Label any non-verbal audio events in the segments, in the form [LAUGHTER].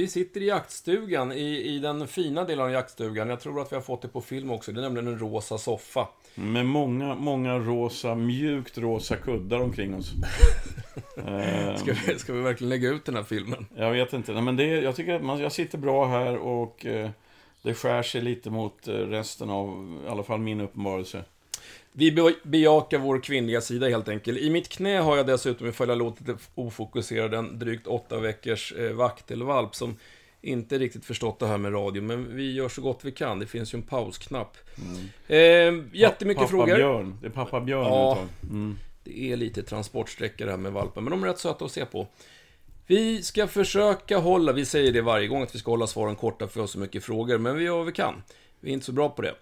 vi, sitter i jaktstugan, i, i den fina delen av jaktstugan. Jag tror att vi har fått det på film också. Det är nämligen en rosa soffa. Med många, många rosa, mjukt rosa kuddar omkring oss. [LAUGHS] Eh, Ska vi, ska vi verkligen lägga ut den här filmen? jag vet inte. Nej, men det, jag tycker att man, jag sitter bra här och eh, det skär sig lite mot eh, resten av, i alla fall min uppenbarelse. Vi be- bejakar vår kvinnliga sida helt enkelt. I mitt knä har jag dessutom, ifall jag låter lite ofokuserad, en drygt åtta veckors eh, vaktelvalp som inte riktigt förstått det här med radio, men vi gör så gott vi kan. Det finns ju en pausknapp. Eh, jättemycket pappa frågor. Björn. Det är pappa Björn Ja. mm. Det är lite transportsträckor det här med valpar, men de är rätt söta att se på. Vi ska försöka hålla, vi säger det varje gång att vi ska hålla svaren korta för vi har så mycket frågor, men vi gör vad vi kan. Vi är inte så bra på det.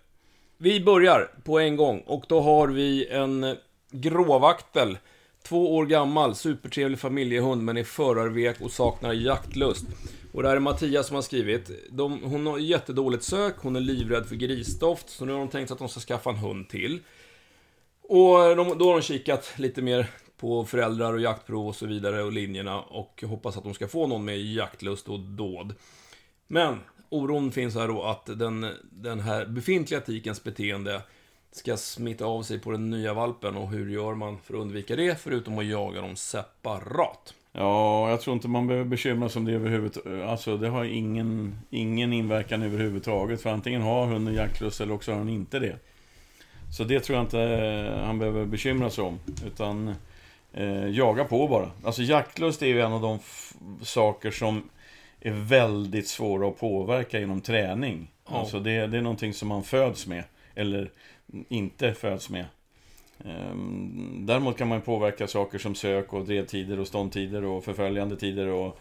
Vi börjar på en gång och då har vi en gråvaktel. Två år gammal, supertrevlig familjehund men är förarvek och saknar jaktlust. Och det här är Mattias som har skrivit. De, hon har jättedåligt sök, hon är livrädd för grisdoft, så nu har de tänkt sig att de ska skaffa en hund till. Och de, då har de kikat lite mer på föräldrar och jaktprov och så vidare och linjerna och hoppas att de ska få någon med jaktlust och dåd. Men oron finns här då att den, den här befintliga tikens beteende ska smitta av sig på den nya valpen och hur gör man för att undvika det förutom att jaga dem separat? Ja, jag tror inte man behöver bekymra sig om det överhuvudtaget. Alltså, det har ingen, ingen inverkan överhuvudtaget. För antingen har hunden jaktlust eller också har han inte det. Så det tror jag inte eh, han behöver bekymra sig om. Utan eh, jaga på bara. Alltså jaktlust är ju en av de saker som är väldigt svåra att påverka genom träning. Ja. Alltså det, det är någonting som man föds med. Eller inte föds med. Ehm, Däremot kan man påverka saker som sök och drevtider och ståndtider och förföljande tider och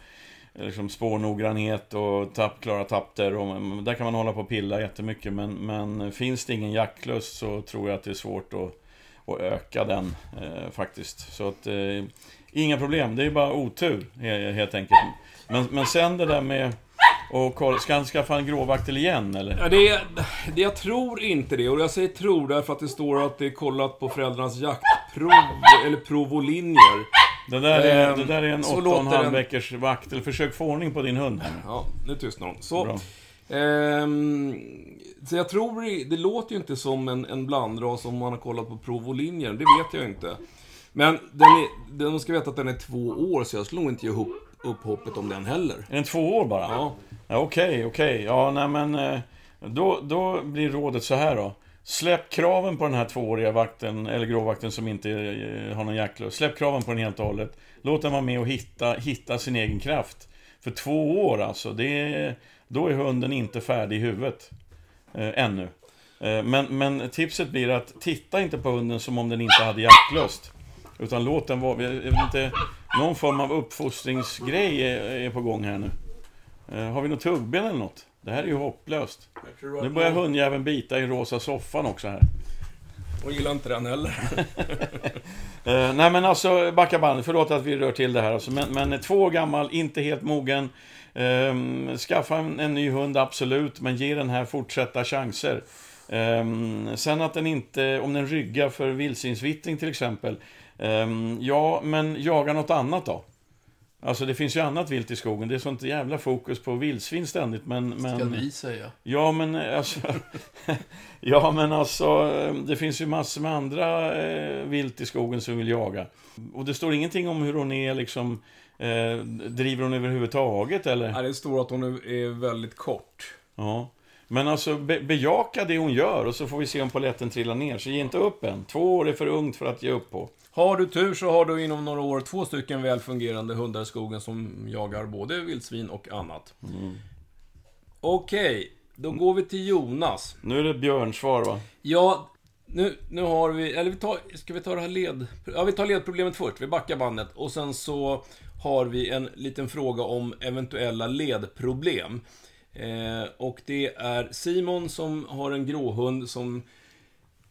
liksom spårnoggrannhet och tapp, klara tapper. Och, mm, där kan man hålla på och pilla jättemycket men, men finns det ingen jaktlust så tror jag att det är svårt att, att öka den eh, faktiskt. Så att eh, inga problem, det är bara otur he- helt enkelt. Men, men sen det där med och kolla, ska han skaffa en gråvaktel igen eller? Ja, det, är, det, jag tror inte det, och jag säger tror därför att det står att det är kollat på föräldrarnas jaktprov, eller prov och linjer. Det där är, Ehm, det där är en så åtta och en låter halv den- veckors vaktel. Försök få ordning på din hund här. Ja, nu tystnar hon. Så. Ehm, så jag tror, det- låter ju inte som en, en blandras om man har kollat på prov och linjer, det vet jag inte. Men den är, den ska veta att den är två år, så jag skulle nog inte ge upp, upp hoppet om den heller. Är den två år bara? Ja, Ja, Okej, okej. Ja, nej men... eh, Då, då blir rådet så här då. Släpp kraven på den här tvååriga vakten, eller gråvakten som inte eh, har någon jaktlust. Släpp kraven på den helt och hållet. Låt den vara med och hitta, hitta sin egen kraft. För två år alltså, det är, då är hunden inte färdig i huvudet. Eh, ännu. Eh, men, men tipset blir att titta inte på hunden som om den inte hade jaktlust. Utan låt den vara, jag vet inte, någon form av uppfostringsgrej är, är på gång här nu. Eh, har vi något tuggben eller något? Det här är ju hopplöst. Nu börjar hundjäveln bita i rosa soffan också här. Och gillar inte den heller. [LAUGHS] Eh, nej men alltså, backa bandet. Förlåt att vi rör till det här alltså. Men, men två år gammal, inte helt mogen. Ehm, skaffa en, en ny hund, absolut. Men ge den här fortsatta chanser. Ehm, sen att den inte, om den ryggar för vildsvinsvittring till exempel. ehm, ja, men jaga något annat då. Alltså det finns ju annat vilt i skogen. Det är sånt jävla fokus på vildsvin ständigt. Men, men... säga. Ja, men eh, alltså... [LAUGHS] ja, men alltså... eh, Det finns ju massor med andra eh, vilt i skogen som vill jaga. Och det står ingenting om hur hon är liksom... Eh, driver hon överhuvudtaget eller? Nej, det står att hon är, är väldigt kort. Ja. Men alltså be, bejaka det hon gör och så får vi se om polletten trillar ner. Så ge inte upp än. Två år är för ungt för att ge upp på. Har du tur så har du inom några år två stycken väl fungerande hundar i skogen som jagar både vildsvin och annat. Okej, då går vi till Jonas. Nu är det björnsvar va? Ja, nu, nu har vi... Eller vi tar, ska vi ta det här led... Ja, vi tar ledproblemet först. Vi backar bandet. Och sen så har vi en liten fråga om eventuella ledproblem. Eh, och det är Simon som har en gråhund som...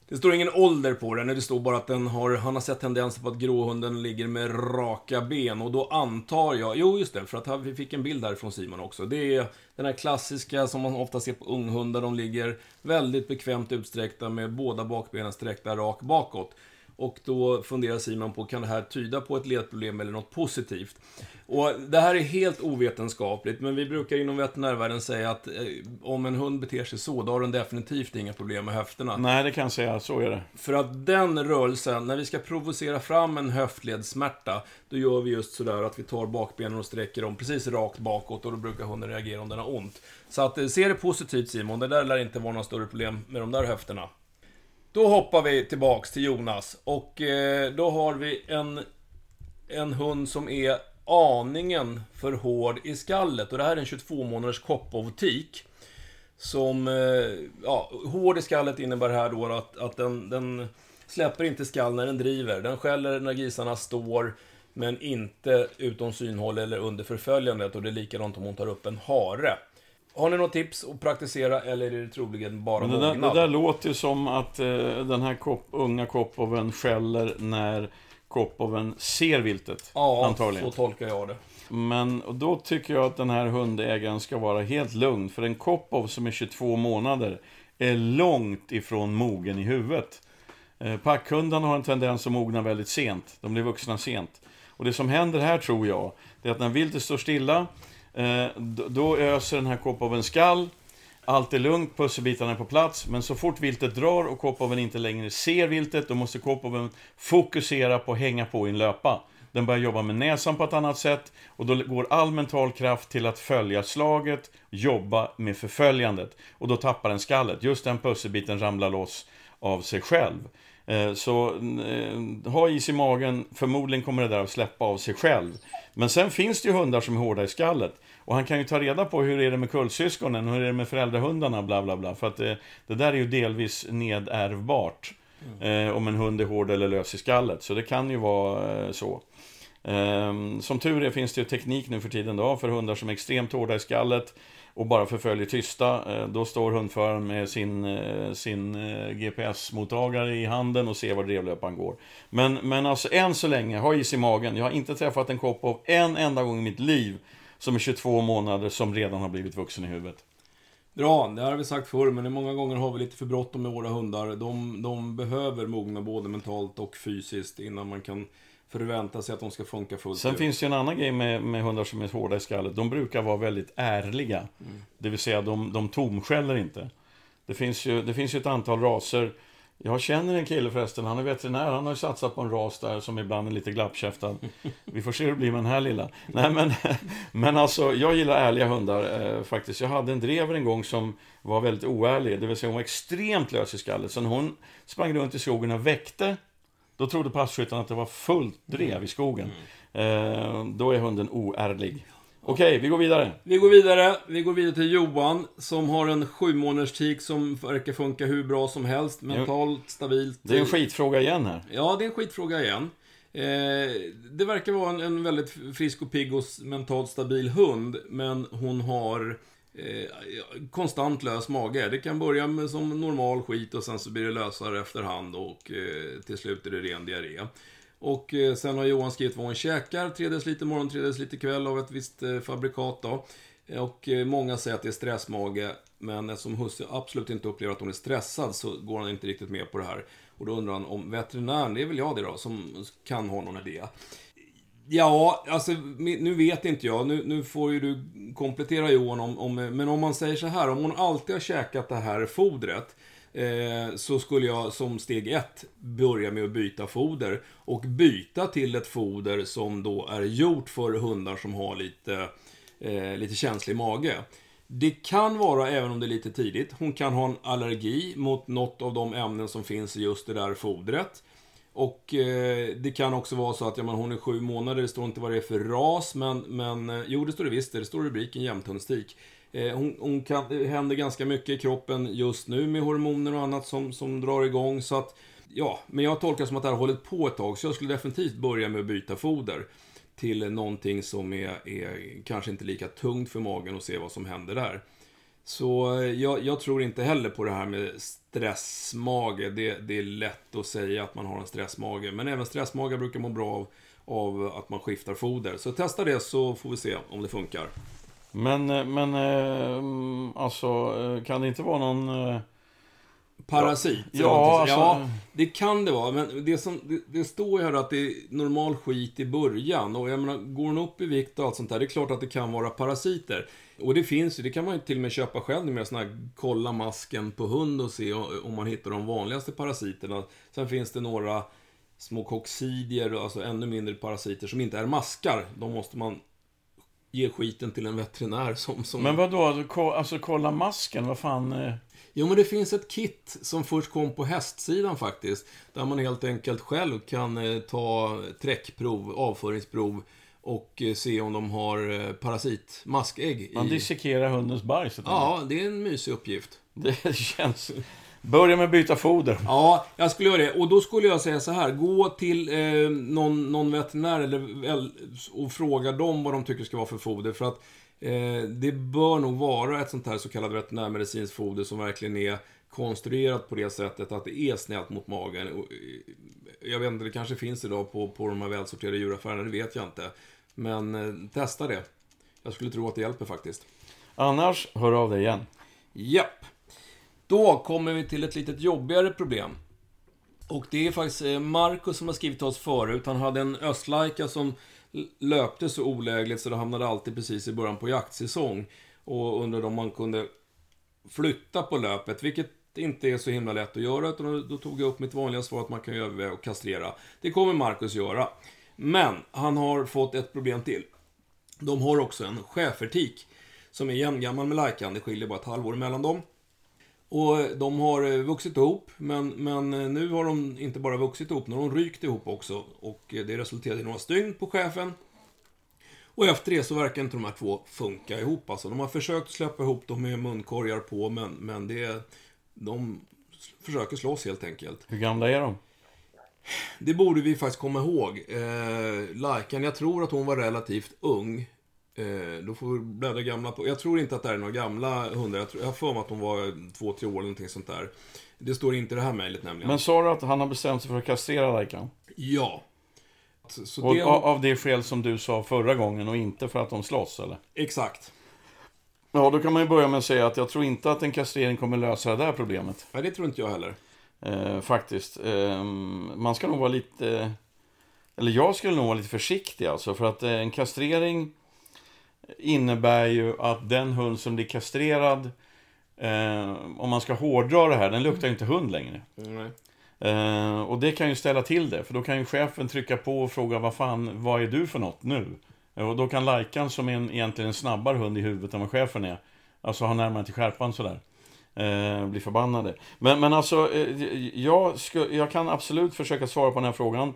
Det står ingen ålder på den, det står bara att den har, han har sett tendenser på att gråhunden ligger med raka ben. Och då antar jag, jo just det, för att vi fick en bild här från Simon också. Det är den här klassiska som man ofta ser på unghundar, de ligger väldigt bekvämt utsträckta med båda bakbenen sträckta rakt bakåt. Och då funderar Simon på, kan det här tyda på ett ledproblem eller något positivt? Och det här är helt ovetenskapligt, men vi brukar inom veterinärvärlden säga att eh, om en hund beter sig så, då har den definitivt inga problem med höfterna. Nej, det kan jag säga. Så är det. För att den rörelsen, när vi ska provocera fram en höftledssmärta, då gör vi just sådär att vi tar bakbenen och sträcker dem precis rakt bakåt och då brukar hunden reagera om den har ont. Så att eh, se det positivt Simon, det där lär inte vara några större problem med de där höfterna. Då hoppar vi tillbaks till Jonas och eh, då har vi en, en hund som är aningen för hård i skallet och det här är en 22 månaders Kopov-tik. Som, eh, ja, hård i skallet innebär här då att, att den, den släpper inte skall när den driver. Den skäller när grisarna står, men inte utom synhåll eller under förföljandet. Och det är likadant om hon tar upp en hare. Har ni något tips att praktisera eller är det troligen bara Men det, där, mognad? det där låter ju som att eh, den här kop, unga Kopoven skäller när Kopoven ser viltet. Ja, antagligen. så tolkar jag det. Men då tycker jag att den här hundägaren ska vara helt lugn. För en Kopov som är 22 månader är långt ifrån mogen i huvudet. Eh, Packhundarna har en tendens att mogna väldigt sent. De blir vuxna sent. Och det som händer här tror jag, det är att när viltet står stilla, eh, då- då öser den här Kopoven skall. Allt är lugnt, pusselbitarna är på plats, men så fort viltet drar och Kopoven inte längre ser viltet, då måste Kopoven fokusera på att hänga på i en löpa. Den börjar jobba med näsan på ett annat sätt och då går all mental kraft till att följa slaget, jobba med förföljandet. Och då tappar den skallet. Just den pusselbiten ramlar loss av sig själv. Eh, så eh, ha is i magen, förmodligen kommer det där att släppa av sig själv. Men sen finns det ju hundar som är hårda i skallet. Och han kan ju ta reda på hur är det med kullsyskonen, hur är det med föräldrahundarna, bla bla bla. För att det, det där är ju delvis nedärvbart. Eh, om en hund är hård eller lös i skallet. Så det kan ju vara eh, så. Ehm, som tur är finns det ju teknik nu för tiden då, för hundar som är extremt hårda i skallet och bara förföljer tysta. Eh, då står hundföraren med sin, eh, sin eh, GPS-mottagare i handen och ser var drevlöparen går. Men, men alltså än så länge, ha is i magen. Jag har inte träffat en Kopov en enda gång i mitt liv som är 22 månader som redan har blivit vuxen i huvudet. Bra, det här har vi sagt förr, men många gånger har vi lite för bråttom med våra hundar. De, de behöver mogna både mentalt och fysiskt innan man kan förvänta sig att de ska funka fullt Sen ut. finns det ju en annan grej med, med hundar som är hårda i skallet. De brukar vara väldigt ärliga. Det vill säga, de, de tomskäller inte. Det finns, ju, det finns ju ett antal raser. Jag känner en kille förresten, han är veterinär. Han har ju satsat på en ras där som ibland är lite glappkäftad. [LAUGHS] Vi får se hur det blir med den här lilla. Nej, men, [LAUGHS] men alltså, jag gillar ärliga hundar eh, faktiskt. Jag hade en drever en gång som var väldigt oärlig. Det vill säga, hon var extremt lös i skallet. Så när hon sprang runt i skogen och väckte då trodde passkytten att det var fullt drev i skogen. Eh, då är hunden oärlig. Okej, vi går vidare. Vi går vidare. Vi går vidare till Johan, som har en sju månaders tik som verkar funka hur bra som helst. Mentalt, stabilt. Det är en skitfråga igen här. Ja, det är en skitfråga igen. Eh, det verkar vara en, en väldigt frisk och pigg och s- mentalt stabil hund, men hon har eh, konstant lös mage. Det kan börja med som normal skit och sen så blir det lösare efterhand och eh, till slut är det ren diarré. Och eh, sen har Johan skrivit vad hon käkar, 3 deciliter morgon, 3 deciliter kväll av ett visst eh, fabrikat då. Eh, och eh, många säger att det är stressmage, men eftersom husse absolut inte upplever att hon är stressad så går han inte riktigt med på det här. Och då undrar han om veterinären, det är väl jag det då, som kan ha någon idé. Ja, alltså nu vet inte jag. Nu, nu får ju du komplettera Johan om, om... Men om man säger så här, om hon alltid har käkat det här fodret eh, så skulle jag som steg ett börja med att byta foder. Och byta till ett foder som då är gjort för hundar som har lite, eh, lite känslig mage. Det kan vara, även om det är lite tidigt, hon kan ha en allergi mot något av de ämnen som finns i just det där fodret. Och eh, det kan också vara så att ja, men hon är sju månader, det står inte vad det är för ras, men, men eh, jo, det står det visst, det står i rubriken jämthundstik. Eh, hon, hon kan, det händer ganska mycket i kroppen just nu med hormoner och annat som, som drar igång, så att ja, men jag tolkar som att det här har hållit på ett tag, så jag skulle definitivt börja med att byta foder till någonting som är, är kanske inte lika tungt för magen och se vad som händer där. Så eh, jag, jag tror inte heller på det här med stressmage. Det, det är lätt att säga att man har en stressmage. Men även stressmage brukar må bra av, av att man skiftar foder. Så testa det så får vi se om det funkar. Men, eh, men eh, mm, alltså, kan det inte vara någon parasit. Ja, eller någonting. alltså- ja, det kan det vara. Men det, som, det, det står ju här att det är normal skit i början. Och jag menar, går den upp i vikt och allt sånt där, det är klart att det kan vara parasiter. Och det finns ju, det kan man ju till och med köpa själv med sån här kolla masken på hund och se om man hittar de vanligaste parasiterna. Sen finns det några små coccidier, alltså ännu mindre parasiter som inte är maskar. De måste man ge skiten till en veterinär som... som... Men vad då? Ko- Alltså kolla masken, vad fan... eh, Jo, men det finns ett kit som först kom på hästsidan faktiskt. Där man helt enkelt själv kan eh, ta träckprov, avföringsprov och eh, se om de har eh, parasit, maskägg Man i... dissekerar hundens bajs. Ja, det är en mysig uppgift. Det [LAUGHS] känns... Börja med att byta foder. Ja, jag skulle göra det. Och då skulle jag säga så här. Gå till eh, någon, någon veterinär eller, och fråga dem vad de tycker ska vara för foder. För att eh, det bör nog vara ett sånt här så kallat veterinärmedicinskt foder som verkligen är konstruerat på det sättet att det är snällt mot magen. Och, eh, jag vet inte, det kanske finns idag på, på de här välsorterade djuraffärerna, det vet jag inte. Men eh, testa det. Jag skulle tro att det hjälper faktiskt. Annars, hör av dig igen. Japp. Då kommer vi till ett litet jobbigare problem. Och det är faktiskt eh, Marcus som har skrivit till oss förut. Han hade en östlaika som löpte så olägligt så det hamnade alltid precis i början på jaktsäsong. Och undrade om man kunde flytta på löpet, vilket inte är så himla lätt att göra. Utan då, tog jag upp mitt vanliga svar att man kan överväga att kastrera. Det kommer Marcus göra. Men han har fått ett problem till. De har också en schäfertik som är jämngammal med lajkan. Det skiljer bara ett halvår mellan dem. Och de har eh, vuxit ihop, men, men eh, nu har de inte bara vuxit ihop, nu har de rykt ihop också. Och eh, det resulterade i några stygn på chefen. Och efter det så verkar inte de här två funka ihop. Alltså, de har försökt släppa ihop dem med munkorgar på, men, men det, de försöker slåss helt enkelt. Hur gamla är de? Det borde vi faktiskt komma ihåg. Eh, Lajkan, jag tror att hon var relativt ung. Eh, då får vi bläddra gamla på. Jag tror inte att det här är några gamla hundar. Jag, tror, jag har för mig att hon var två, tre år eller någonting sånt där. Det står inte i det här mejlet nämligen. Men sa du att han har bestämt sig för att kastrera Lajkan? Ja. Så Och det... av av det skäl som du sa förra gången och inte för att de slåss, eller? Exakt. Ja, då kan man ju börja med att säga att jag tror inte att en kastrering kommer lösa det där problemet. Nej, det tror inte jag heller. Eh, faktiskt. Eh, man ska nog vara lite... Eller jag skulle nog vara lite försiktig alltså. För att eh, en kastrering innebär ju att den hund som blir kastrerad, eh, om man ska hårdra det här, den luktar inte hund längre. Nej. Eh, och det kan ju ställa till det, för då kan ju chefen trycka på och fråga vad fan, vad är du för något nu? Och då kan Lajkan, som är en, egentligen en snabbare hund i huvudet än vad chefen är, alltså ha närmare till skärpan sådär. Eh, bli förbannade. Men, men alltså, eh, jag, ska, jag kan absolut försöka svara på den här frågan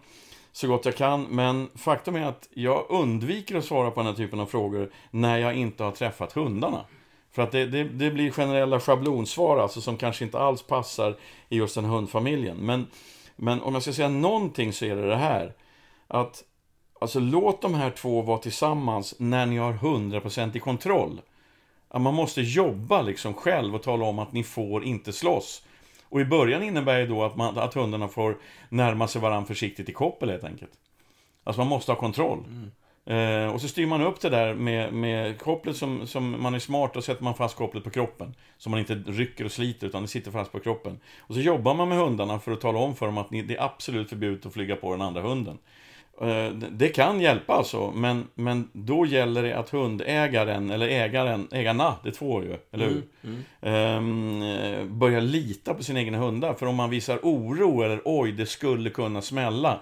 så gott jag kan, men faktum är att jag undviker att svara på den här typen av frågor när jag inte har träffat hundarna. För att det, det, det blir generella schablonsvar alltså som kanske inte alls passar i just den hundfamiljen. Men, men om jag ska säga någonting så är det det här. Att alltså, låt de här två vara tillsammans när ni har 100% i kontroll. Att man måste jobba liksom själv och tala om att ni får inte slåss. Och i början innebär det då att, man, att hundarna får närma sig varandra försiktigt i koppel helt enkelt. Alltså man måste ha kontroll. Eh, och så styr man upp det där med, med kopplet som, som man är smart och sätter man fast kopplet på kroppen. Så man inte rycker och sliter utan det sitter fast på kroppen. Och så jobbar man med hundarna för att tala om för dem att det är absolut förbjudet att flyga på den andra hunden. Eh, det- kan hjälpa alltså, men, men då gäller det att hundägaren, eller ägaren, ägarna, det är två ju, eller hur? Ehm, eh, börjar lita på sina egna hundar. För om man visar oro eller oj, det skulle kunna smälla.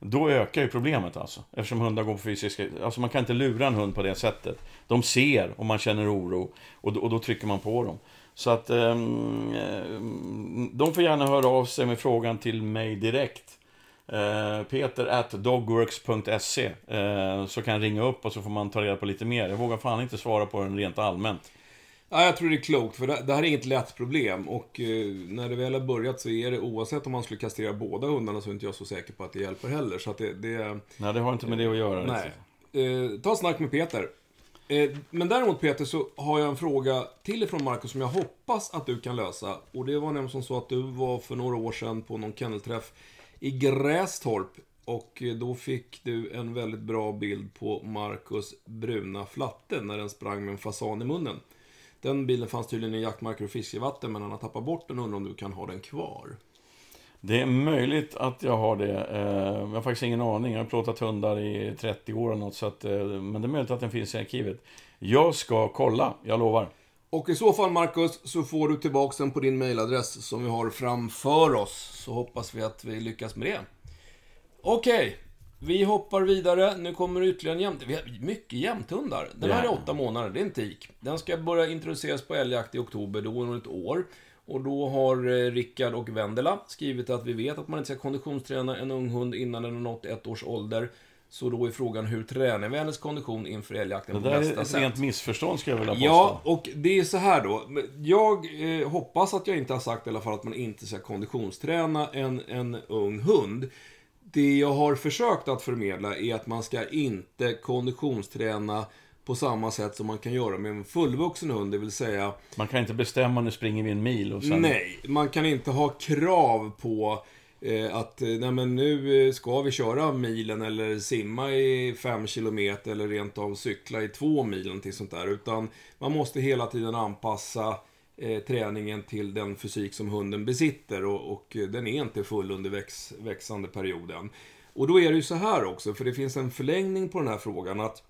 Då ökar ju problemet alltså. Eftersom hundar går på fysiska... Alltså man kan inte lura en hund på det sättet. De ser om man känner oro och, då- och då trycker man på dem. Så att ehm, de får gärna höra av sig med frågan till mig direkt. Eh, Peter at dogworks.se eh, Så kan jag ringa upp och så får man ta reda på lite mer. Jag vågar fan inte svara på den rent allmänt. Ja, jag tror det är klokt, för det, här är inget lätt problem. Och eh, när det väl har börjat så är det, oavsett om man skulle kastrera båda hundarna, så är inte jag så säker på att det hjälper heller. Så att det... det Nej, det har inte med det att göra. nej. riktigt. Eh, ta snack med Peter. Eh, men däremot Peter, så har jag en fråga till ifrån Marcus som jag hoppas att du kan lösa. Och det var nämligen som så att du var för några år sedan på någon kennelträff i Grästorp. Och då fick du en väldigt bra bild på Marcus bruna flatte när den sprang med en fasan i munnen. Den bilen fanns tydligen i jaktmarker och fiskevatten, men han har tappat bort den och undrar om du kan ha den kvar. Det är möjligt att jag har det. Eh, jag har faktiskt ingen aning. Jag har plåtat hundar i 30 år eller något, så att, eh, men det är möjligt att den finns i arkivet. Jag ska kolla, jag lovar. Och i så fall, Marcus, så får du tillbaka den på din mailadress som vi har framför oss. Så hoppas vi att vi lyckas med det. Okej, vi hoppar vidare. Nu kommer ytterligare en jämt... Vi har mycket jämthundar. Den här är åtta månader, det är en tik. Den ska börja introduceras på älgjakt i oktober, då om ett år. Och då har eh, Rickard och Vendela skrivit att vi vet att man inte ska konditionsträna en ung hund innan den har nått ett års ålder. Så då är frågan, hur tränar vi hennes kondition inför älgjakten Det på där bästa är ett sätt? rent missförstånd, skulle jag vilja påstå. Ja, och det är så här då. Jag eh, hoppas att jag inte har sagt i alla fall att man inte ska konditionsträna en, en ung hund. Det jag har försökt att förmedla är att man ska inte konditionsträna på samma sätt som man kan göra med en fullvuxen hund, det vill säga Man kan inte bestämma, nu springer vi en mil och sen... Nej, man kan inte ha krav på Eh, att eh, nej men nu eh, ska vi köra milen eller simma i 5 kilometer eller rent av cykla i 2 mil till någonting sånt där. Utan man måste hela tiden anpassa eh, träningen till den fysik som hunden besitter och, och den är inte full under väx, växande perioden. Och då är det ju så här också, för det finns en förlängning på den här frågan att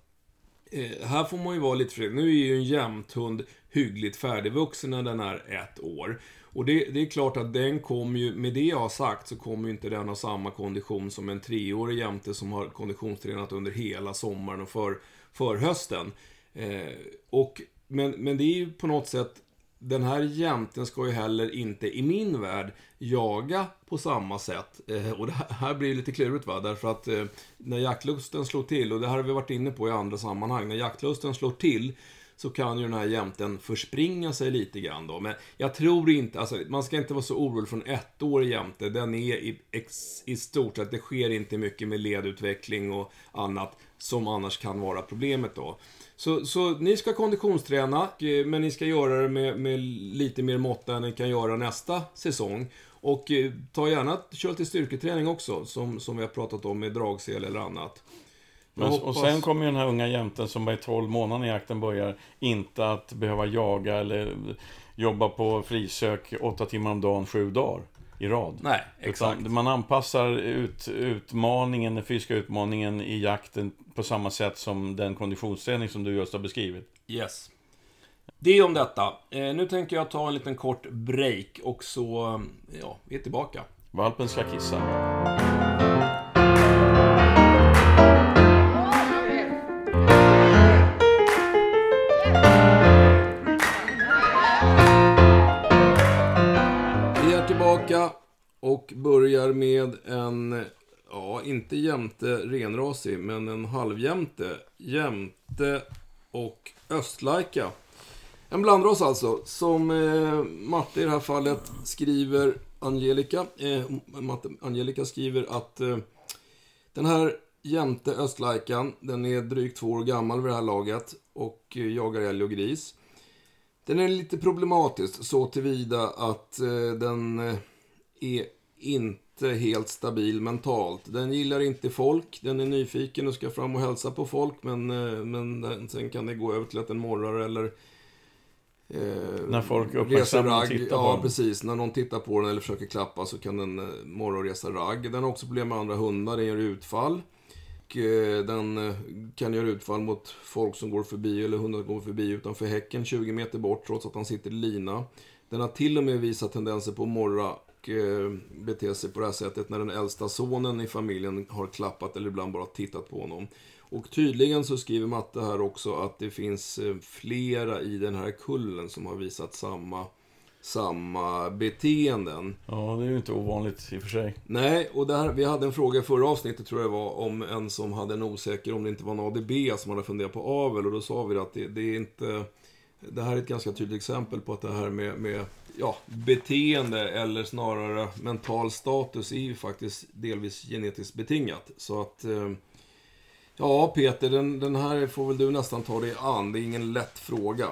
Eh, här får man ju vara lite försiktig. Nu är ju en jämthund hyggligt färdigvuxen när den är ett år. Och det, det är klart att den kommer ju, med det jag har sagt, så kommer ju inte den ha samma kondition som en treårig jämte som har konditionstränat under hela sommaren och för, för hösten. Eh, och, men, men det är ju på något sätt, den här jämten ska ju heller inte, i min värld, jaga på samma sätt. Eh, och det här- blir lite klurigt va, därför att eh, när jaktlusten slår till, och det här har vi varit inne på i andra sammanhang, när jaktlusten slår till så kan ju den här jämten förspringa sig lite grann då. Men jag tror inte, alltså man ska inte vara så orolig från ett år jämte. Den är i, ex, i stort sett, det sker inte mycket med ledutveckling och annat som annars kan vara problemet då. Så, så ni ska konditionsträna, eh, men ni ska göra det med, med lite mer måtta än ni kan göra nästa säsong. Och eh, ta gärna, kör lite styrketräning också, som, som vi har pratat om med dragsel eller annat. Men, och sen kommer ju den här unga jämten som bara är 12 månader när jakten börjar inte att behöva jaga eller jobba på frisök 8 timmar om dagen, 7 dagar i rad. Nej, exakt. Utan man anpassar ut, utmaningen, den fysiska utmaningen i jakten på samma sätt som den konditionsträning som du just har beskrivit. Yes. Det om detta. Eh, nu tänker jag ta en liten kort break och så, ja, vi är tillbaka. Valpen ska kissa. Och börjar med en, ja, inte jämte renrasig, men en halvjämte. Jämte och östlajka. En blandras alltså, som eh, Matte i det här fallet skriver, Angelica, eh, Matte, Angelica skriver att eh, den här jämte östlajkan, den är drygt två år gammal vid det här laget och eh, jagar älg och gris. Den är lite problematisk så tillvida att eh, den eh, är inte helt stabil mentalt. Den gillar inte folk, den är nyfiken och ska fram och hälsa på folk men, eh, men sen kan det gå över till att den morrar eller eh, När folk reser uppmärksammar och ragg. tittar på Ja, den. precis. När någon tittar på den eller försöker klappa så kan den eh, morra och resa ragg. Den har också problem med andra hundar, den gör utfall. Och, eh, den kan göra utfall mot folk som går förbi eller hundar som går förbi utanför häcken 20 meter bort trots att han sitter i lina. Den har till och med visat tendenser på att morra och eh, bete sig på det här sättet när den äldsta sonen i familjen har klappat eller ibland bara tittat på honom. Och tydligen så skriver Matte här också att det finns eh, flera i den här kullen som har visat samma, samma beteenden. Ja, det är ju inte ovanligt i och för sig. Nej, och där, vi hade en fråga i förra avsnittet tror jag det var om en som hade en osäker om det inte var en ADB som hade funderat på avel och då sa vi att det, det är inte... Det här är ett ganska tydligt exempel på att det här med, med ja, beteende eller snarare mental status är ju faktiskt delvis genetiskt betingat. Så att... Eh, ja, Peter, den, den här får väl du nästan ta dig an. Det är ingen lätt fråga.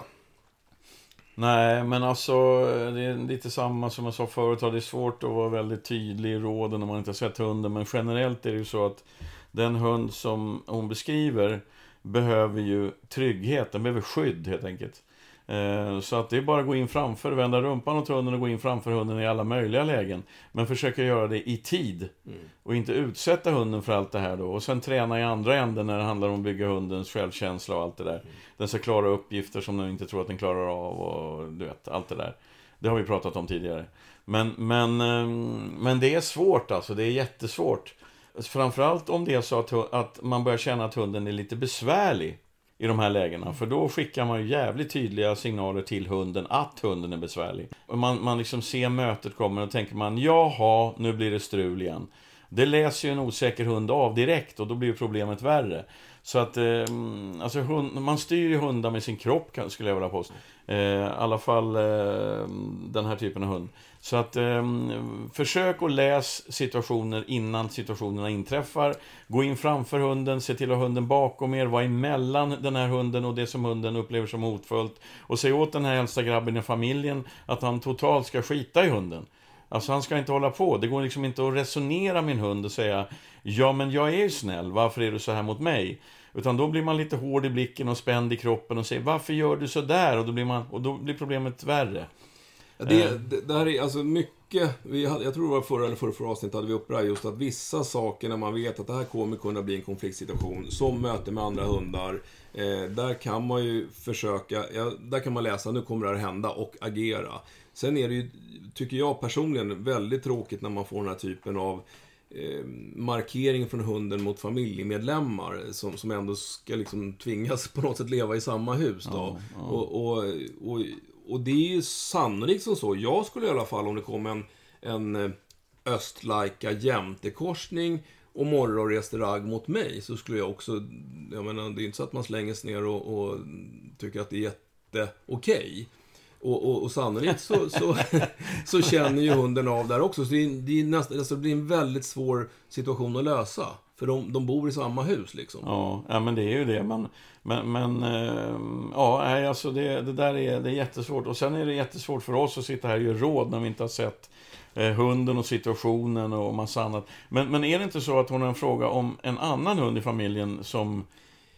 Nej, men alltså det är lite samma som jag sa förut. Det är svårt att vara väldigt tydlig i råden om man inte har sett hunden. Men generellt är det ju så att den hund som hon beskriver behöver ju trygghet. Den behöver skydd helt enkelt. Eh, Så att det är bara att gå in framför, vända rumpan åt hunden och gå in framför hunden i alla möjliga lägen. Men försöka göra det i tid. Och inte utsätta hunden för allt det här då. Och sen träna i andra änden när det handlar om att bygga hundens självkänsla och allt det där. Den ska klara uppgifter som den inte tror att den klarar av och du vet, allt det där. Det har vi pratat om tidigare. Men, men, eh, men det är svårt alltså, det är jättesvårt. Framförallt om det är så att, att man börjar känna att hunden är lite besvärlig i de här lägena. För då skickar man ju jävligt tydliga signaler till hunden att hunden är besvärlig. Och man, man liksom ser mötet komma och tänker man, jaha, nu blir det strul igen. Det läser ju en osäker hund av direkt och då blir ju problemet värre. Så att, eh, alltså hund, man styr ju hundar med sin kropp skulle jag vilja påstå. Eh, I alla fall eh, den här typen av hund. Så att eh, försök att läs situationer innan situationerna inträffar. Gå in framför hunden, se till att ha hunden bakom er, var emellan den här hunden och det som hunden upplever som hotfullt. Och säg åt den här äldsta grabben i familjen att han totalt ska skita i hunden. Alltså han ska inte hålla på. Det går liksom inte att resonera med en hund och säga Ja men jag är ju snäll, varför är du så här mot mig? Utan då blir man lite hård i blicken och spänd i kroppen och säger Varför gör du så där? Och då blir, man, och då blir problemet värre. Det, det, det här är alltså mycket, vi hade, jag tror det var förra eller förra, förra avsnittet hade vi uppe det här just att vissa saker när man vet att det här kommer kunna bli en konfliktsituation, som möte med andra hundar, eh, där kan man ju försöka, ja, där kan man läsa nu kommer det här hända och agera. Sen är det ju, tycker jag personligen, väldigt tråkigt när man får den här typen av eh, markering från hunden mot familjemedlemmar som, som ändå ska liksom tvingas på något sätt leva i samma hus. Då. Ja, ja. Och, och, och, och det är ju sannolikt som så. Jag skulle i alla fall, om det kom en, en eh, östlaika jämtekorsning och morgon reste ragg mot mig, så skulle jag också... Jag menar, det är inte så att man slänger sig ner och, och tycker att det är jätteokej. Och, och, och sannolikt så, så, [LAUGHS] så känner ju hunden av där också. Så det, är, det, är nästan, alltså det blir en väldigt svår situation att lösa. För de, de bor i samma hus liksom. Ja, ja men det är ju det. Men, men, men eh, ja, nej, alltså det, det där är, det är jättesvårt. Och sen är det jättesvårt för oss att sitta här och ge råd när vi inte har sett hunden och situationen och massa annat. Men, men är det inte så att hon har en fråga om en annan hund i familjen som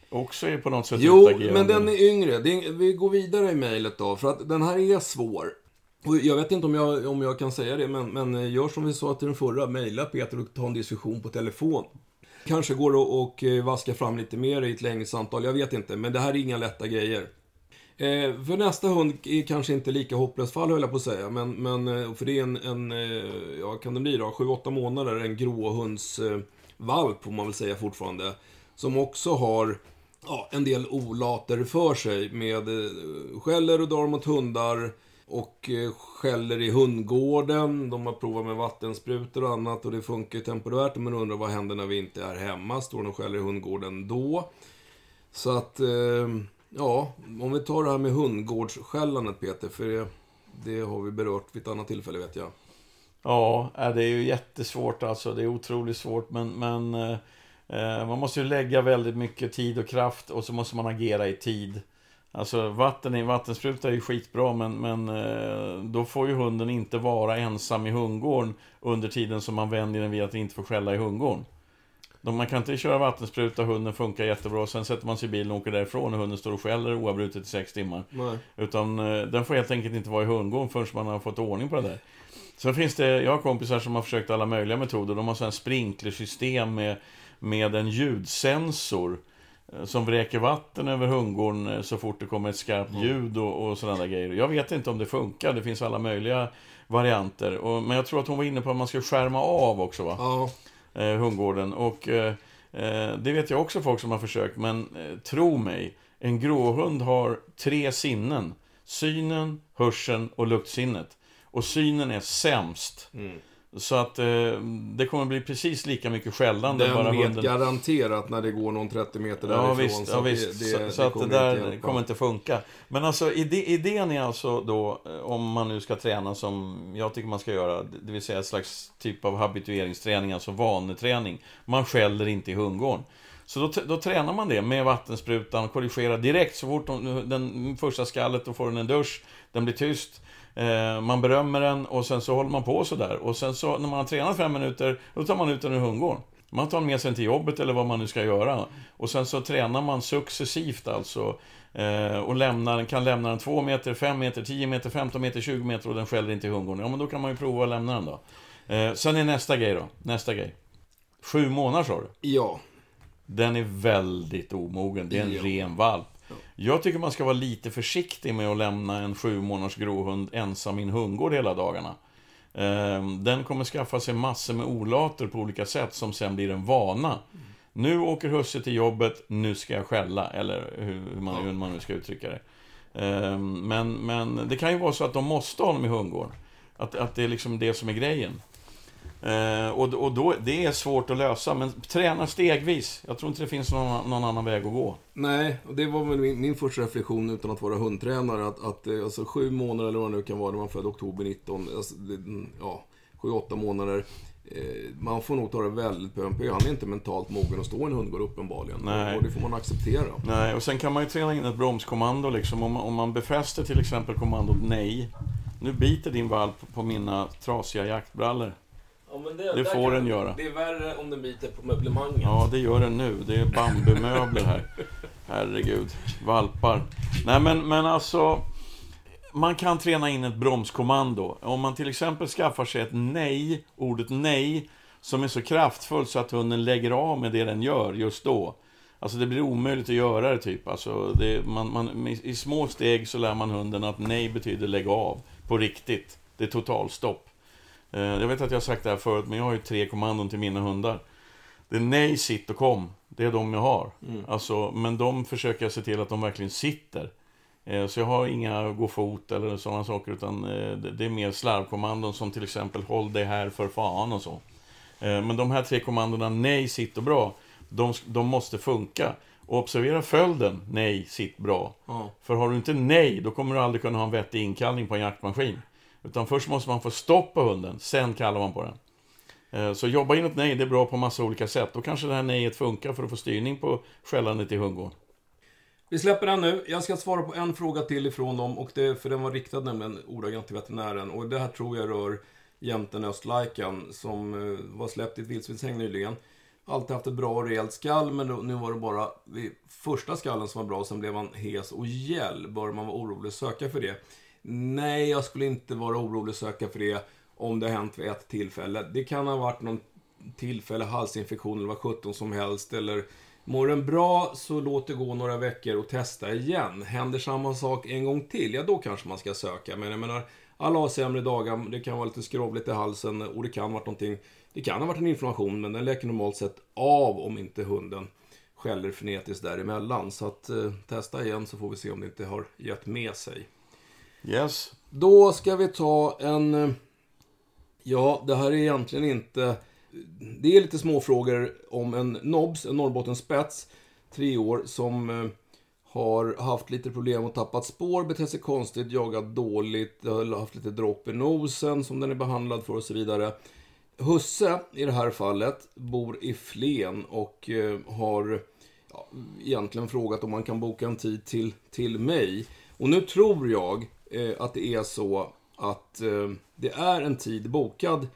också är på något sätt Jo, utagerande? men den är yngre. Vi går vidare i mejlet då, för att den här är svår. Och jag vet inte om jag, om jag kan säga det, men, men gör som vi sa till den förra. Mejla Peter och ta en diskussion på telefon. Kanske går det att eh, vaska fram lite mer i ett längre samtal, jag vet inte. Men det här är inga lätta grejer. Eh, för nästa hund är kanske inte lika hopplöst fall, höll jag på att säga. Men, men eh, för det är en, en eh, ja, kan det bli då, 7-8 månader, en gråhundsvalp, eh, får man väl säga fortfarande. Som också har ja, en del olater för sig med eh, skäller och drar mot hundar och eh, skäller i hundgården. De har provat med vattensprutor och annat och det funkar ju temporärt. Men undrar vad händer när vi inte är hemma? Står de och skäller i hundgården då? Så att, eh, ja, om vi tar det här med hundgårdsskällandet Peter, för det, det har vi berört vid ett annat tillfälle vet jag. Ja, äh, det är ju jättesvårt alltså. Det är otroligt svårt, men, men eh, eh, man måste ju lägga väldigt mycket tid och kraft och så måste man agera i tid. Alltså vatten i vattenspruta är ju skitbra, men, men eh, då får ju hunden inte vara ensam i hundgården under tiden som man vänjer den vid att inte få skälla i hundgården. Man kan inte köra vattenspruta, hunden funkar jättebra, sen sätter man sig i bilen och åker därifrån och hunden står och skäller oavbrutet i sex timmar. Nej. Utan eh, den får helt enkelt inte vara i hundgården förrän man har fått ordning på det där. Sen finns det, jag har kompisar som har försökt alla möjliga metoder. De har sådana sprinklersystem med, med en ljudsensor eh, som vräker vatten över hundgården eh, så fort det kommer ett skarpt ljud och, och sådana där grejer. Jag vet inte om det funkar, det finns alla möjliga varianter. Och, men jag tror att hon var inne på att man ska skärma av också va? Ja, eh, hundgården. Och eh, eh, det vet jag också folk som har försökt, men eh, tro mig, en gråhund har tre sinnen. Synen, hörseln och luktsinnet. Och synen är sämst. Mm. Så att eh, det kommer bli precis lika mycket skällande. den bara vet hunden... garanterat när det går någon 30 meter Ja därifrån. visst, ja, att visst. Det, så, det, så att det där inte kommer inte funka. Men alltså ide, idén är alltså då, eh, om man nu ska träna som jag tycker man ska göra, det vill säga ett slags typ av habitueringsträning, alltså vaneträning. Man skäller inte i hundgården. Så då, då tränar man det med vattensprutan korrigerar direkt så fort de, den första skallet, då får den en dusch, den blir tyst. Eh, man berömmer den och sen så håller man på sådär. Och sen så när man har tränat fem minuter, då tar man ut den ur hundgården. Man tar med sig till jobbet eller vad man nu ska göra. Och sen så tränar man successivt alltså. Eh, och lämnar, kan lämna den 2 meter, 5 meter, 10 meter, 15 meter, 20 meter och den skäller inte i hundgården. Ja men då kan man ju prova att lämna den då. Eh, sen är nästa grej då. Nästa grej. Sju månader sa du? Ja. Den är väldigt omogen. Det är en Ja. ren valp. Jag tycker man ska vara lite försiktig med att lämna en sju månaders gråhund ensam i en hundgård hela dagarna. Ehm, Den kommer skaffa sig massor med olater på olika sätt som sen blir en vana. Nu åker husse till jobbet, nu ska jag skälla. Eller hur man, hur man nu ska uttrycka det. Ehm, Men, men det kan ju vara så att de måste ha honom i hundgården. Att, att det är liksom det som är grejen. Eh, och och då, det är svårt att lösa, men träna stegvis. Jag tror inte det finns någon, någon annan väg att gå. Nej, och det var väl min, min första reflektion utan att vara hundtränare. Att, att eh, alltså, sju månader eller vad det nu kan vara, när man född oktober 19, alltså, det, mm, ja, sju, åtta månader. Eh, man får nog ta det väldigt pö om pö. Han är inte mentalt mogen att stå i en hundgård uppenbarligen. Nej. Och det får man acceptera. Nej, och sen kan man ju träna in ett bromskommando liksom. Om, man- om man befäster till exempel kommandot nej. Nu biter din valp på mina trasiga jaktbrallor. Ja, Det där får den göra. Det är värre om den biter på möblemanget. Ja, det gör den nu. Det är bambumöbler här. [LAUGHS] Herregud. Valpar. Nej, men, men alltså... Man kan träna in ett bromskommando. Om man till exempel skaffar sig ett nej, ordet nej, som är så kraftfullt så att hunden lägger av med det den gör just då. Alltså det blir omöjligt att göra det typ. Alltså det, man, man, I små steg så lär man hunden att nej betyder lägg av. På riktigt. Det är totalstopp. Eh, Jag vet att jag har sagt det här förut, men jag har ju tre kommandon till mina hundar. Det är nej, sitt och kom. Det är de jag har. Alltså, men de försöker jag se till att de verkligen sitter. Eh, Så jag har inga gå fot eller sådana saker, utan eh, det är mer slarvkommandon som till exempel håll dig här för fan och så. Men de här tre kommandona, nej, sitt och bra, de, de måste funka. Och observera följden, nej, sitt bra. Ja. För har du inte nej, då kommer du aldrig kunna ha en vettig inkallning på en jaktmaskin. Utan först måste man få stopp på hunden, sen kallar man på den. Eh, så jobba in ett nej, det är bra på massa olika sätt. Då kanske det här nejet funkar för att få styrning på skällandet i hundgården. Vi släpper den nu. Jag ska svara på en fråga till ifrån dem, och det, för den var riktad nämligen ordagrant till veterinären. Och det här tror jag rör jämten östlajkan, som eh, var släppt i ett vildsvinshägn nyligen. Alltid haft ett bra och rejält skall, men nu var det bara vid första skallen som var bra, sen blev han hes och gäll. Bör man vara orolig och söka för det? Nej, jag skulle inte vara orolig att söka för det om det har hänt vid ett tillfälle. Det kan ha varit någon tillfälle, halsinfektion eller vad sjutton som helst. Eller mår den bra så låt det gå några veckor och testa igen. Händer samma sak en gång till, ja då kanske man ska söka. Men jag menar, alla har sämre dagar, det kan vara lite skrovligt i halsen och det kan ha varit någonting. Det kan ha varit en inflammation, men den läker normalt sett av om inte hunden skäller frenetiskt däremellan. Så att eh, testa igen så får vi se om det inte har gett med sig. Yes. Då ska vi ta en... Eh, ja, det här är egentligen inte... Det är lite småfrågor om en Nobs, en Norrbottenspets, tre år, som eh, har haft lite problem och tappat spår, betett sig konstigt, jagat dåligt, har haft lite dropp i nosen som den är behandlad för och så vidare. Husse, i det här fallet, bor i Flen och eh, har ja, egentligen frågat om man kan boka en tid till, till mig. Och nu tror jag att det är så att eh, det är en tid bokad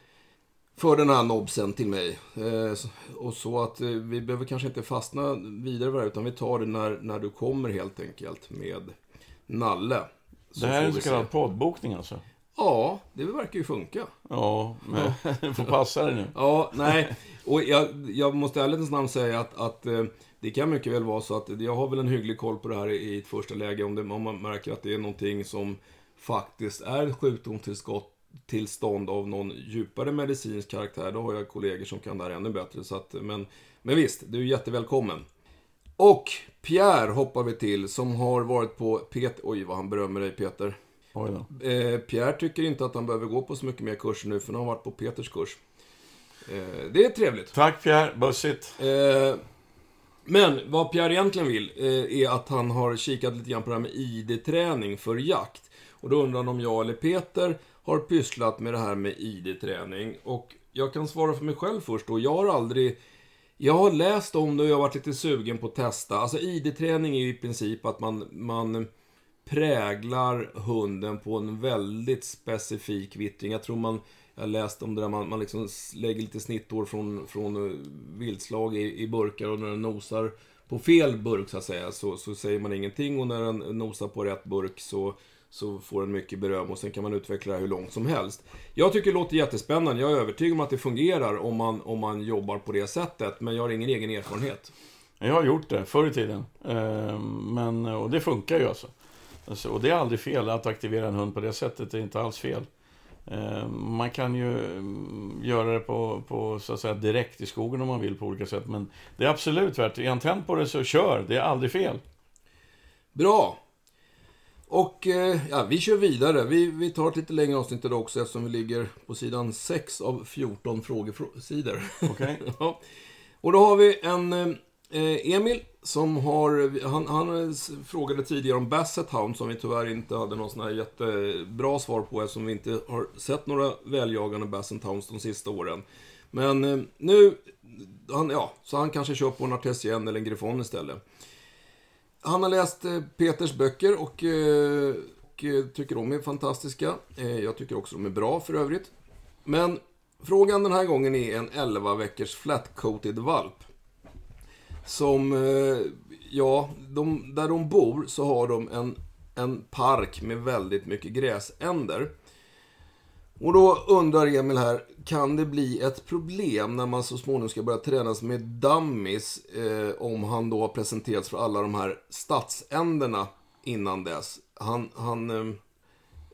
för den här nobsen till mig. Eh, och så att eh, vi behöver kanske inte fastna vidare det, utan vi tar det när, när du kommer helt enkelt med Nalle. Så Det här är en så kallad poddbokning alltså. Ja, det verkar ju funka. Ja, men [LAUGHS] du får passa dig nu. Ja, nej. Och jag, jag måste ärligt namn säga att, att eh, det kan mycket väl vara så att jag har väl en hygglig koll på det här i ett första läge. Om, det, om man märker att det är någonting som faktiskt är ett sjukdomstillstånd av någon djupare medicinsk karaktär. Då har jag kollegor som kan det här ännu bättre. Så att, men, men visst, du är jättevälkommen. Och Pierre hoppar vi till, som har varit på Peter... Oj, vad han berömmer dig Peter. Oj då. Eh, Pierre tycker inte att han behöver gå på så mycket mer kurser nu, för nu har han varit på Peters kurs. Eh, det är trevligt. Tack Pierre, bussigt. Eh, men vad Pierre egentligen vill eh, är att han har kikat lite grann på det här med ID-träning för jakt. Och då undrar han om jag eller Peter har pysslat med det här med ID-träning. Och jag kan svara för mig själv först då. Jag har aldrig... Jag har läst om det och jag har varit lite sugen på att testa. Alltså ID-träning är ju i princip att man, man präglar hunden på en väldigt specifik vittring. Jag tror man, jag läste om det där, man, man liksom lägger lite snittår från, från eh, viltslag i, i burkar och när den nosar på fel burk så att säga, så, så säger man ingenting och när den nosar på rätt burk så så får den mycket beröm och sen kan man utveckla det hur långt som helst. Jag tycker det låter jättespännande. Jag är övertygad om att det fungerar om man, om man jobbar på det sättet, men jag har ingen egen erfarenhet. Jag har gjort det förr i tiden. Eh, men, och det funkar ju alltså. alltså. Och det är aldrig fel att aktivera en hund på det sättet. Det är inte alls fel. Ehm, man kan ju mm, göra det på, på så att säga, direkt i skogen om man vill på olika sätt. Men det är absolut värt det. Är han tänd på det så kör. Det är aldrig fel. Bra. Och eh, ja, vi kör vidare. Vi, vi tar ett lite längre avsnitt idag också eftersom vi ligger på sidan 6 av 14 frågesidor. Okay. [LAUGHS] ja. Och då har vi en eh, Eh, Emil som har, han, han frågade tidigare om Basset Hound som vi tyvärr inte hade någon sån här jättebra svar på eftersom vi inte har sett några väljagande Basset Hounds de sista åren. Men eh, nu, han, ja, så han kanske kör på en Artesien eller en Griffon istället. Han har läst eh, Peters böcker och, och tycker de är fantastiska. Jag tycker också de är bra för övrigt. Men frågan den här gången är en 11 veckors flat-coated valp. Som, eh, ja, de, där de bor så har de en, en park med väldigt mycket gräsänder. Och då undrar Emil här, kan det bli ett problem när man så småningom ska börja tränas med dummies eh, om han då har presenterats för alla de här stadsänderna innan dess? Han, han eh,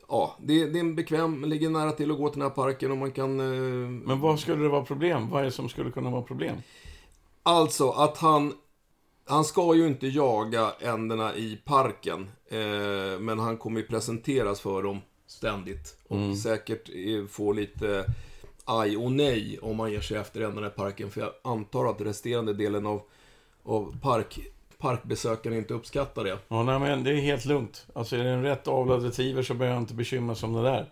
ja, det, det är en bekväm, ligger nära till att gå till den här parken och man kan... Eh, Men vad skulle det vara problem? Vad är det som skulle kunna vara problem? Alltså att han, han ska ju inte jaga änderna i parken, eh, men han kommer ju presenteras för dem ständigt. Och mm. säkert få lite aj och nej om man ger sig efter ändarna i parken. För jag antar att resterande delen av, av park, parkbesökarna inte uppskattar det. Ja, nej, men det är helt lugnt. Alltså är det en rätt avlad retriever så behöver jag inte bekymra sig om det där.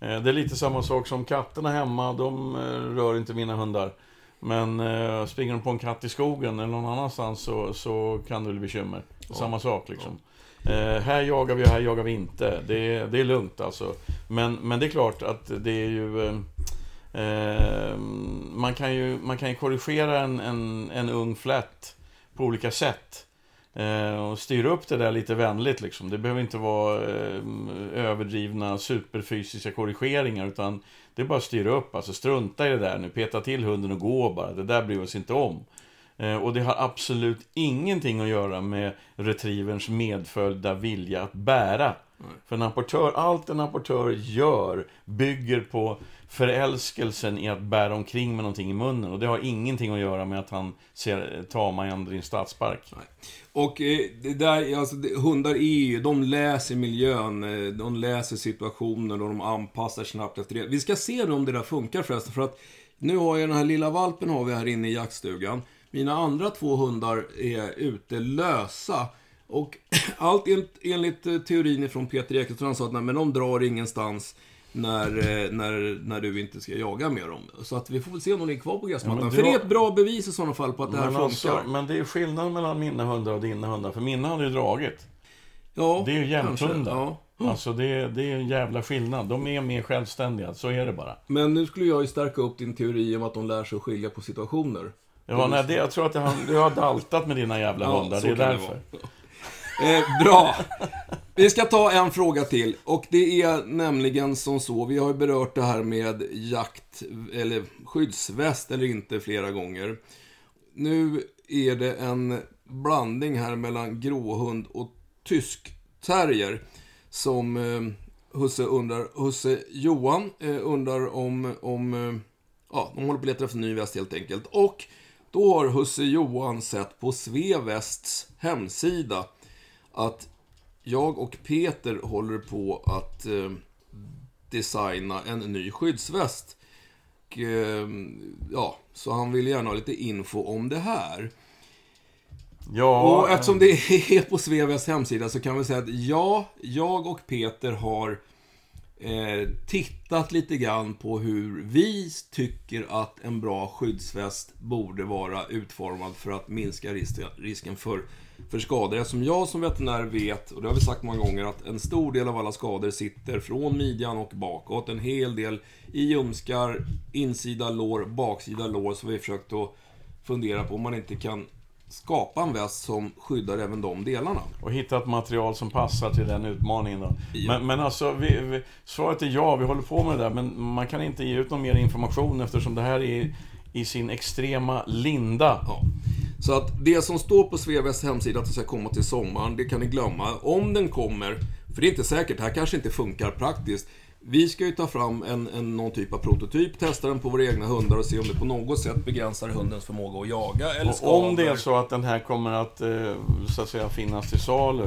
Eh, det är lite samma sak som katterna hemma, de eh, rör inte mina hundar. Men eh, springer de på en katt i skogen eller någon annanstans så, så kan det bli bekymmer. Ja. Samma sak liksom. Ja. Eh, här jagar vi och här jagar vi inte. Det är, det är lugnt alltså. Men, men det är klart att det är ju... Eh, eh, man, kan ju man kan ju korrigera en, en, en ung flätt på olika sätt. Eh, och styra upp det där lite vänligt liksom. Det behöver inte vara eh, överdrivna superfysiska korrigeringar utan det är bara att styra upp. Alltså strunta i det där nu, peta till hunden och gå bara. Det där bryr vi oss inte om. Eh, och det har absolut ingenting att göra med retrieverns medföljda vilja att bära. För en apportör, allt en apportör gör bygger på förälskelsen i att bära omkring med någonting i munnen. Och det har ingenting att göra med att han ser tama änder i en stadspark. Nej. Och eh, det där, alltså, hundar är ju, de läser miljön, eh, de läser situationen och de anpassar snabbt efter det. Vi ska se nu om det där funkar förresten, för att nu har jag den här lilla valpen har vi här inne i jaktstugan. Mina andra två hundar är ute lösa. Och [CLEARS THROAT] allt enligt eh, teorin från Peter Ekelund, han sa att nej, men de drar ingenstans när, eh, när, när du inte ska jaga med dem. Så att vi får väl se om de är kvar på gräsmattan. Ja, För det är ett bra bevis i sådana fall på att det här funkar. Alltså, men det är skillnad mellan mina hundar och dina hundar. För mina har ju dragit. Ja, Det är ju jämthundar. Ja. Alltså det, det är en jävla skillnad. De är mer självständiga, så är det bara. Men nu skulle jag ju stärka upp din teori om att de lär sig att skilja på situationer. Ja, nej, det, jag tror att jag, du har daltat med dina jävla ja, hundar, det är därför. Det eh, bra. Vi ska ta en fråga till. Och det är nämligen som så, vi har ju berört det här med jakt, eller skyddsväst eller inte flera gånger. Nu är det en blandning här mellan gråhund och tysk terrier. Som eh, Husse undrar, Husse Johan eh, undrar om, om eh, ja, de håller på att leta efter ny väst helt enkelt. Och då har Husse Johan sett på Svevests hemsida att jag och Peter håller på att eh, designa en ny skyddsväst. Och, eh, ja, så han vill gärna ha lite info om det här. Ja, och eftersom det är på Svevests hemsida så kan vi säga att ja, jag och Peter har eh, tittat lite grann på hur vi tycker att en bra skyddsväst borde vara utformad för att minska ris- risken för, för skador. Eftersom jag som veterinär vet, och det har vi sagt många gånger, att en stor del av alla skador sitter från midjan och bakåt. En hel del i ljumskar, insida lår, baksida lår. Så vi har försökt att fundera på om man inte kan skapa en väst som skyddar även de delarna. Och hitta ett material som passar till den utmaningen då. Ja. Men, men alltså, vi, vi, svaret är ja, vi håller på med det där. Men man kan inte ge ut någon mer information eftersom det här är i sin extrema linda. Ja. Så att det som står på Sveavästs hemsida att det ska komma till sommaren, det kan ni glömma. Om den kommer, för det är inte säkert, det här kanske inte funkar praktiskt. Vi ska ju ta fram en, en, någon typ av prototyp, testa den på våra egna hundar och se om det på något sätt begränsar hundens förmåga att jaga eller skada. Och om det är så att den här kommer att, eh, så att säga, finnas till salu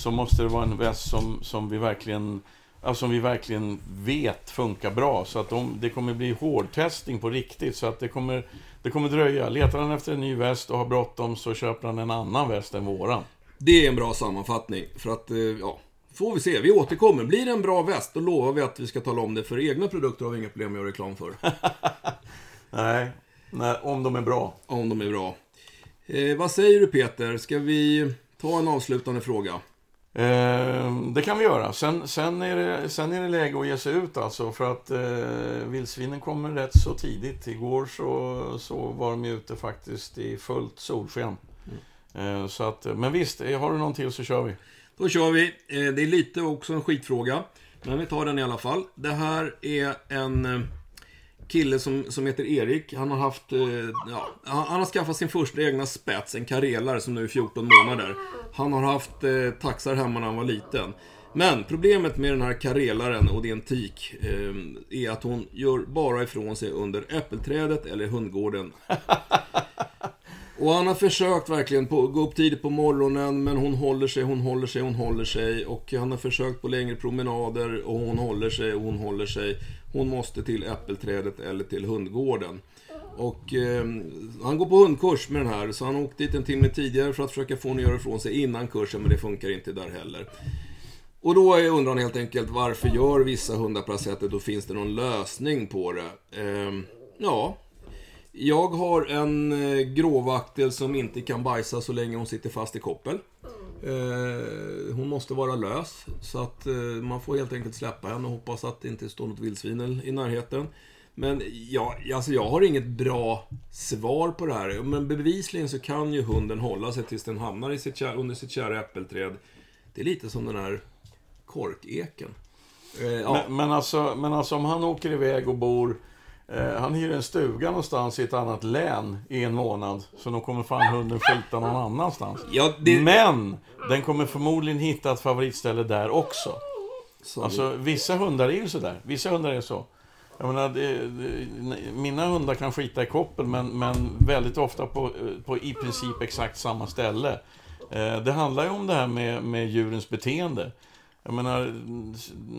så måste det vara en väst som, som vi verkligen alltså, som vi verkligen vet funkar bra. Så att de, det kommer bli hårdtestning på riktigt. Så att det kommer, det kommer dröja. Letar han efter en ny väst och har bråttom så köper han en annan väst än våran. Det är en bra sammanfattning. För att, eh, ja, får vi se. Vi återkommer. Blir det en bra väst, då lovar vi att vi ska tala om det. För egna produkter har vi inga problem med att göra reklam för. [LAUGHS] Nej, nej om de är bra. om de är bra. Eh, vad säger du Peter? Ska vi ta en avslutande fråga? Eh, det kan vi göra. Sen, sen, är det, sen är det läge att ge sig ut alltså. För att eh, vildsvinen kommer rätt så tidigt. Igår så, så var de ute faktiskt i fullt solsken. Eh, så att, men visst, eh, har du någon till så kör vi. Då kör vi. Eh, Det är lite också en skitfråga. Men vi tar den i alla fall. Det här är en eh, kille som, som heter Erik. Han har haft, eh, ja, han har skaffat sin första egna spets, en karelare som nu är 14 månader. Han har haft eh, taxar hemma när han var liten. Men problemet med den här karelaren, och det är en tik, eh, är att hon gör bara ifrån sig under äppelträdet eller hundgården. [LAUGHS] Och han har försökt verkligen på, gå upp tidigt på morgonen, men hon håller sig, hon håller sig, hon håller sig. Och han har försökt på längre promenader och hon håller sig och hon håller sig. Hon måste till äppelträdet eller till hundgården. Och eh, han går på hundkurs med den här, så han åkte dit en timme tidigare för att försöka få henne att göra ifrån sig innan kursen, men det funkar inte där heller. Och då undrar han helt enkelt varför gör vissa hundar på det här sättet och finns det någon lösning på det? Eh, ja, jag har en eh, gråvaktel som inte kan bajsa så länge hon sitter fast i koppel. Eh, hon måste vara lös, så att eh, man får helt enkelt släppa henne och hoppas att det inte står något vildsvin i närheten. Men ja, alltså jag har inget bra svar på det här. Men bevisligen så kan ju hunden hålla sig tills den hamnar i sitt, under sitt kära äppelträd. Det är lite som den här korkeken. Eh, ja. Men, men, alltså, men alltså om han åker iväg och bor... Eh, han hyr en stuga någonstans i ett annat län i en månad. Så då kommer fan hunden skita någon annanstans. Ja, det- Men den kommer förmodligen hitta ett favoritställe där också. Så- Alltså vissa hundar är ju sådär. Vissa hundar är så. Jag menar, det, det, mina hundar kan skita i koppel men, men väldigt ofta på, på i princip exakt samma ställe. Eh, det handlar ju om det här med, med djurens beteende. Jag menar,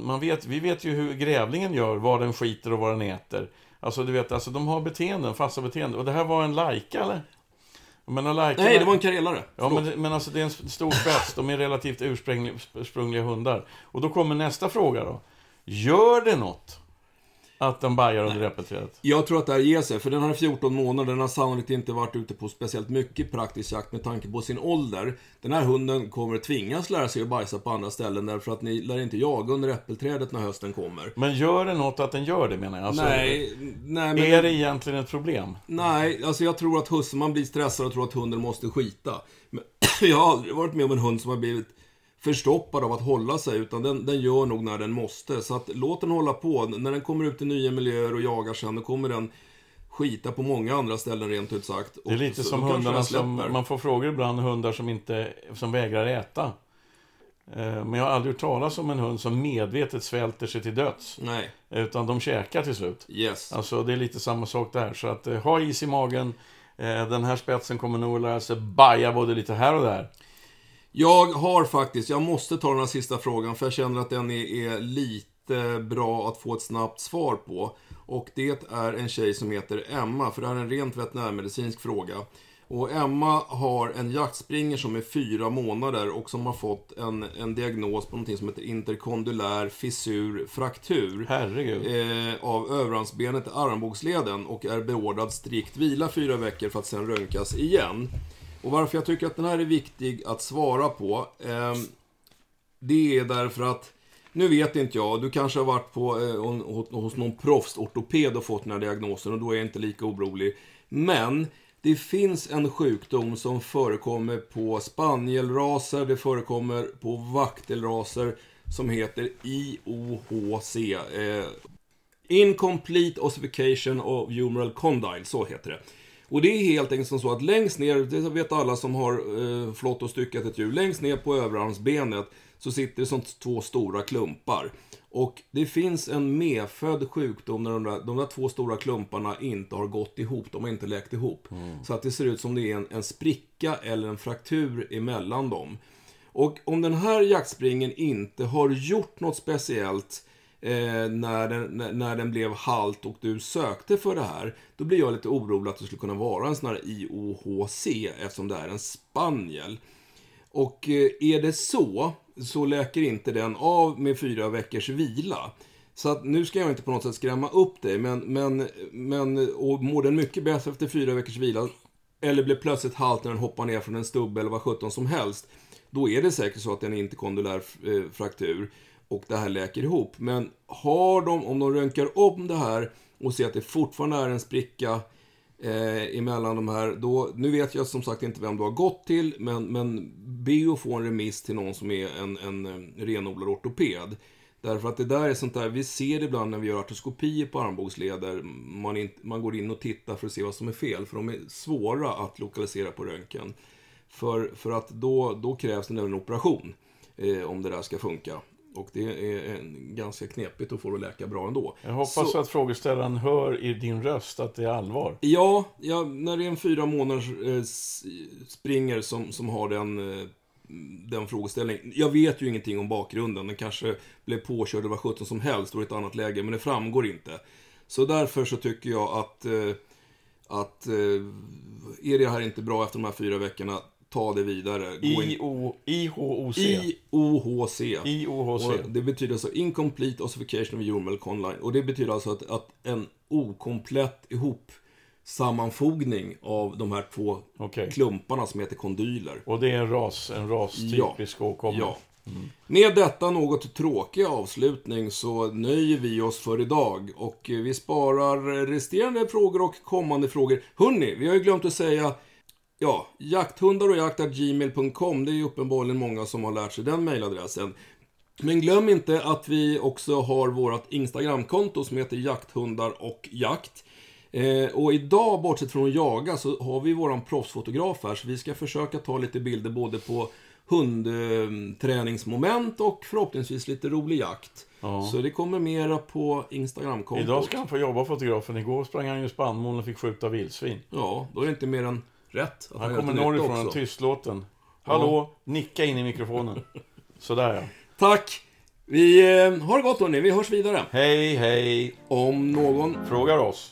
man vet, vi vet ju hur grävlingen gör, vad den skiter och vad den äter. Alltså du vet, alltså, de har beteenden, fasta beteenden. Och det här var en lajka eller? Menar, lajkarna- Nej, det var en karelare. Ja, men, men alltså det är en stor spets. De är relativt ursprungliga hundar. Och då kommer nästa fråga då. Gör det något att den bajar under äppelträdet? Jag tror att det här ger sig, för den här är 14 månader, den har sannolikt inte varit ute på speciellt mycket praktisk jakt med tanke på sin ålder. Den här hunden kommer tvingas lära sig att bajsa på andra ställen därför att ni lär inte jaga under äppelträdet när hösten kommer. Men gör det något att den gör det menar jag? Alltså, nej, nej, men... Är det egentligen ett problem? Nej, alltså jag tror att husse, man blir stressad och tror att hunden måste skita. Men [CLEARS THROAT] jag har aldrig varit med om en hund som har blivit förstoppad av att hålla sig, utan den, den gör nog när den måste. Så att låt den hålla på. När den kommer ut i nya miljöer och jagar sen, då kommer den skita på många andra ställen rent ut sagt. Det är lite som hundarna som... Man får frågor ibland, hundar som inte... Som vägrar äta. Eh, Men jag har aldrig hört talas om en hund som medvetet svälter sig till döds. Nej, Utan de käkar till slut. yes. Alltså det är lite samma sak där. Så att eh, ha is i magen. Eh, den här spetsen kommer nog att lära sig baja både lite här och där. Jag har faktiskt, jag måste ta den här sista frågan för jag känner att den är, är lite bra att få ett snabbt svar på. Och det är en tjej som heter Emma, för det här är en rent veterinärmedicinsk fråga. Och Emma har en jaktspringer som är fyra månader och som har fått en, en diagnos på någonting som heter interkondylär fissur fraktur. Eh, av överarmsbenet i armbågsleden och är beordrad strikt vila fyra veckor för att sen röntgas igen. Och varför jag tycker att den här är viktig att svara på, eh, det är därför att nu vet inte jag, du kanske har varit på, eh, hos någon proffsortoped och fått den här diagnosen och då är jag inte lika orolig. Men det finns en sjukdom som förekommer på spanielraser, det förekommer på vaktelraser som heter IOHC. Eh, Incomplete Ossification of Humeral Condyle, så heter det. Och det är helt enkelt som så att längst ner, det vet alla som har eh, flott och styckat ett djur, längst ner på överarmsbenet så sitter det som två stora klumpar. Och det finns en medfödd sjukdom när de där, de där två stora klumparna inte har gått ihop, de har inte läkt ihop. Mm. Så att det ser ut som det är en, en spricka eller en fraktur emellan dem. Och om den här jaktspringen inte har gjort något speciellt eh, när, den, när, när, den blev halt och du sökte för det här, då blir jag lite orolig att det skulle kunna vara en sån här IOHC eftersom det är en spaniel. Och eh, är det så, så läker inte den av med fyra veckors vila. Så att nu ska jag inte på något sätt skrämma upp dig, men, men, men och mår den mycket bättre efter fyra veckors vila, eller blir plötsligt halt när den hoppar ner från en stubbe eller vad sjutton som helst, då är det säkert så att det är en interkondylär eh, fraktur och det här läker ihop. Men har de, om de röntgar om det här och ser att det fortfarande är en spricka eh, emellan de här. Då, nu vet jag som sagt inte vem du har gått till, men, men be att få en remiss till någon som är en, en, en renodlad ortoped. Därför att det där är sånt där, vi ser det ibland när vi gör artroskopier på armbågsleder. Man, in, man går in och tittar för att se vad som är fel, för de är svåra att lokalisera på röntgen. För, för att då, då krävs det en operation, eh, om det där ska funka. Och det är ganska knepigt att få det att läka bra ändå. Jag hoppas så, att frågeställaren hör i din röst att det är allvar. Ja, ja när det är en fyra månaders eh, springer som, som har den, eh, den frågeställningen. Jag vet ju ingenting om bakgrunden. Den kanske blev påkörd eller vad sjutton som helst och i ett annat läge, men det framgår inte. Så därför så tycker jag att, eh, att eh, är det här inte bra efter de här fyra veckorna, ta det vidare. IOHC. IOHC. IOHC. Och det betyder alltså Incomplete Ossification of Human Conline. Och det betyder alltså att, att en okomplett ihop sammanfogning av de här två okay. klumparna som heter kondyler. Och det är en ras, en rastypisk ja. åkomma? Ja. Mm. Med detta något tråkiga avslutning så nöjer vi oss för idag och vi sparar resterande frågor och kommande frågor. Hörni, vi har ju glömt att säga Ja, jakthundar och jakt.gmail.com. Det är ju uppenbarligen många som har lärt sig den mejladressen. Men glöm inte att vi också har vårt Instagramkonto som heter jakthundar och jakt. Eh, och idag, bortsett från att jaga, så har vi våran proffsfotograf här, så vi ska försöka ta lite bilder både på hundträningsmoment och förhoppningsvis lite rolig jakt. Ja. Så det kommer mera på Instagramkontot. Idag ska han få jobba fotografen. Igår sprang han ju spannmål och fick skjuta vildsvin. Ja, då är det inte mer än rätt. Han kommer norrifrån, en tystlåten. Hallå, ja. nicka in i mikrofonen. Sådär ja. Tack! Vi eh, har det gott hörni, vi hörs vidare. Hej, hej. Om någon frågar oss.